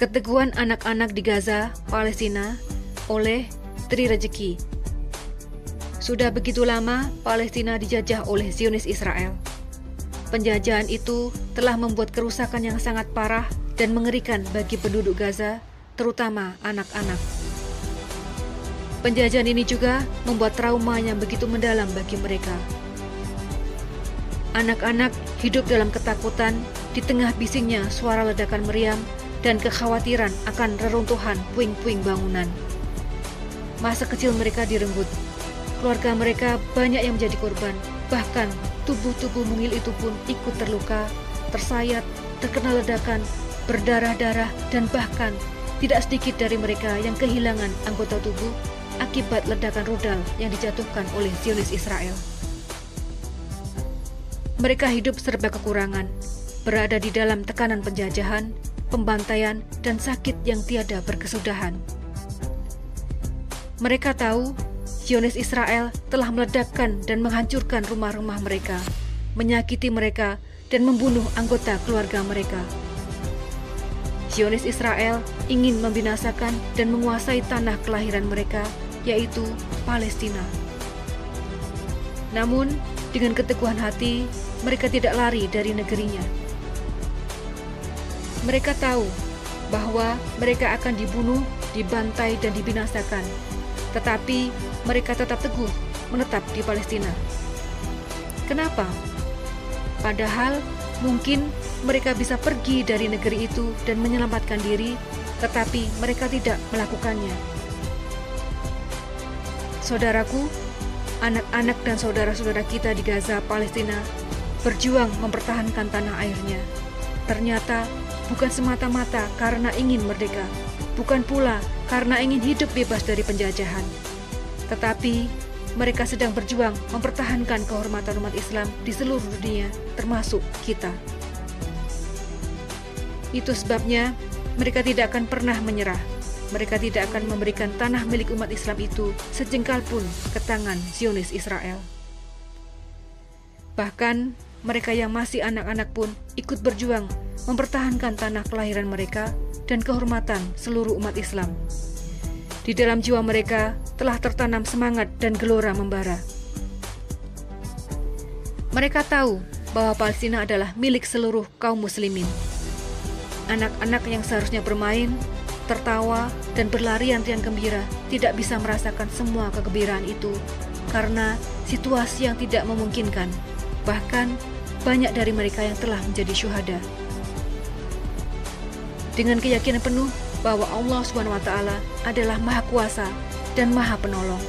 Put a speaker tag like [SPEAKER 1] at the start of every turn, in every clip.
[SPEAKER 1] Keteguhan anak-anak di Gaza, Palestina, oleh Tri Rezeki. Sudah begitu lama Palestina dijajah oleh Zionis Israel. Penjajahan itu telah membuat kerusakan yang sangat parah dan mengerikan bagi penduduk Gaza, terutama anak-anak. Penjajahan ini juga membuat trauma yang begitu mendalam bagi mereka. Anak-anak hidup dalam ketakutan di tengah bisingnya suara ledakan meriam dan kekhawatiran akan reruntuhan puing-puing bangunan. Masa kecil mereka direnggut. Keluarga mereka banyak yang menjadi korban. Bahkan tubuh-tubuh mungil itu pun ikut terluka, tersayat, terkena ledakan, berdarah-darah, dan bahkan tidak sedikit dari mereka yang kehilangan anggota tubuh akibat ledakan rudal yang dijatuhkan oleh Zionis Israel. Mereka hidup serba kekurangan, berada di dalam tekanan penjajahan, pembantaian, dan sakit yang tiada berkesudahan. Mereka tahu Zionis Israel telah meledakkan dan menghancurkan rumah-rumah mereka, menyakiti mereka, dan membunuh anggota keluarga mereka. Zionis Israel ingin membinasakan dan menguasai tanah kelahiran mereka, yaitu Palestina. Namun, dengan keteguhan hati, mereka tidak lari dari negerinya. Mereka tahu bahwa mereka akan dibunuh, dibantai, dan dibinasakan, tetapi mereka tetap teguh menetap di Palestina. Kenapa? Padahal mungkin mereka bisa pergi dari negeri itu dan menyelamatkan diri, tetapi mereka tidak melakukannya. Saudaraku, anak-anak dan saudara-saudara kita di Gaza, Palestina, berjuang mempertahankan tanah airnya. Ternyata bukan semata-mata karena ingin merdeka, bukan pula karena ingin hidup bebas dari penjajahan, tetapi mereka sedang berjuang mempertahankan kehormatan umat Islam di seluruh dunia, termasuk kita. Itu sebabnya mereka tidak akan pernah menyerah. Mereka tidak akan memberikan tanah milik umat Islam itu sejengkal pun ke tangan Zionis Israel. Bahkan mereka yang masih anak-anak pun ikut berjuang mempertahankan tanah kelahiran mereka dan kehormatan seluruh umat Islam. Di dalam jiwa mereka telah tertanam semangat dan gelora membara. Mereka tahu bahwa Palestina adalah milik seluruh kaum muslimin. Anak-anak yang seharusnya bermain, tertawa, dan berlarian riang gembira tidak bisa merasakan semua kegembiraan itu karena situasi yang tidak memungkinkan. Bahkan banyak dari mereka yang telah menjadi syuhada dengan keyakinan penuh bahwa Allah SWT adalah Maha Kuasa dan Maha Penolong.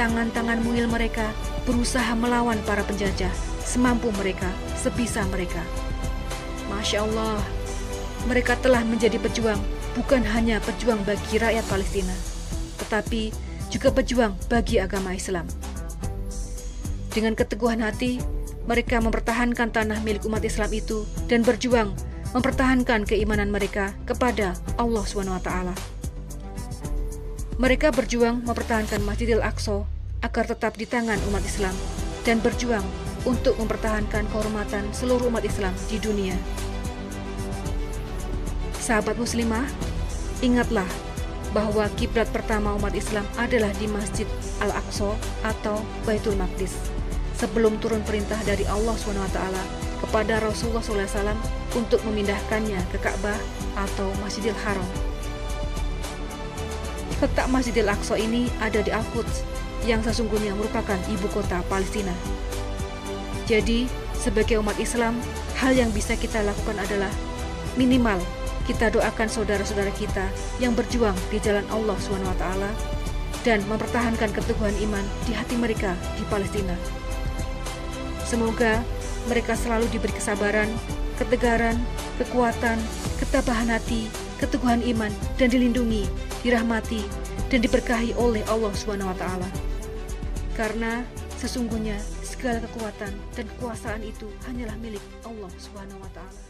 [SPEAKER 1] Tangan-tangan mungil mereka berusaha melawan para penjajah semampu mereka, sebisa mereka. Masya Allah, mereka telah menjadi pejuang bukan hanya pejuang bagi rakyat Palestina, tetapi juga pejuang bagi agama Islam. Dengan keteguhan hati, mereka mempertahankan tanah milik umat Islam itu dan berjuang mempertahankan keimanan mereka kepada Allah SWT. Mereka berjuang mempertahankan Masjidil Aqsa agar tetap di tangan umat Islam dan berjuang untuk mempertahankan kehormatan seluruh umat Islam di dunia. Sahabat muslimah, ingatlah bahwa kiblat pertama umat Islam adalah di Masjid Al-Aqsa atau Baitul Maqdis sebelum turun perintah dari Allah SWT kepada Rasulullah SAW untuk memindahkannya ke Ka'bah atau Masjidil Haram. Letak Masjidil Aqsa ini ada di Al-Quds yang sesungguhnya merupakan ibu kota Palestina. Jadi, sebagai umat Islam, hal yang bisa kita lakukan adalah minimal kita doakan saudara-saudara kita yang berjuang di jalan Allah SWT dan mempertahankan keteguhan iman di hati mereka di Palestina. Semoga mereka selalu diberi kesabaran, ketegaran, kekuatan, ketabahan hati, keteguhan iman, dan dilindungi, dirahmati, dan diberkahi oleh Allah SWT. Karena sesungguhnya segala kekuatan dan kekuasaan itu hanyalah milik Allah SWT.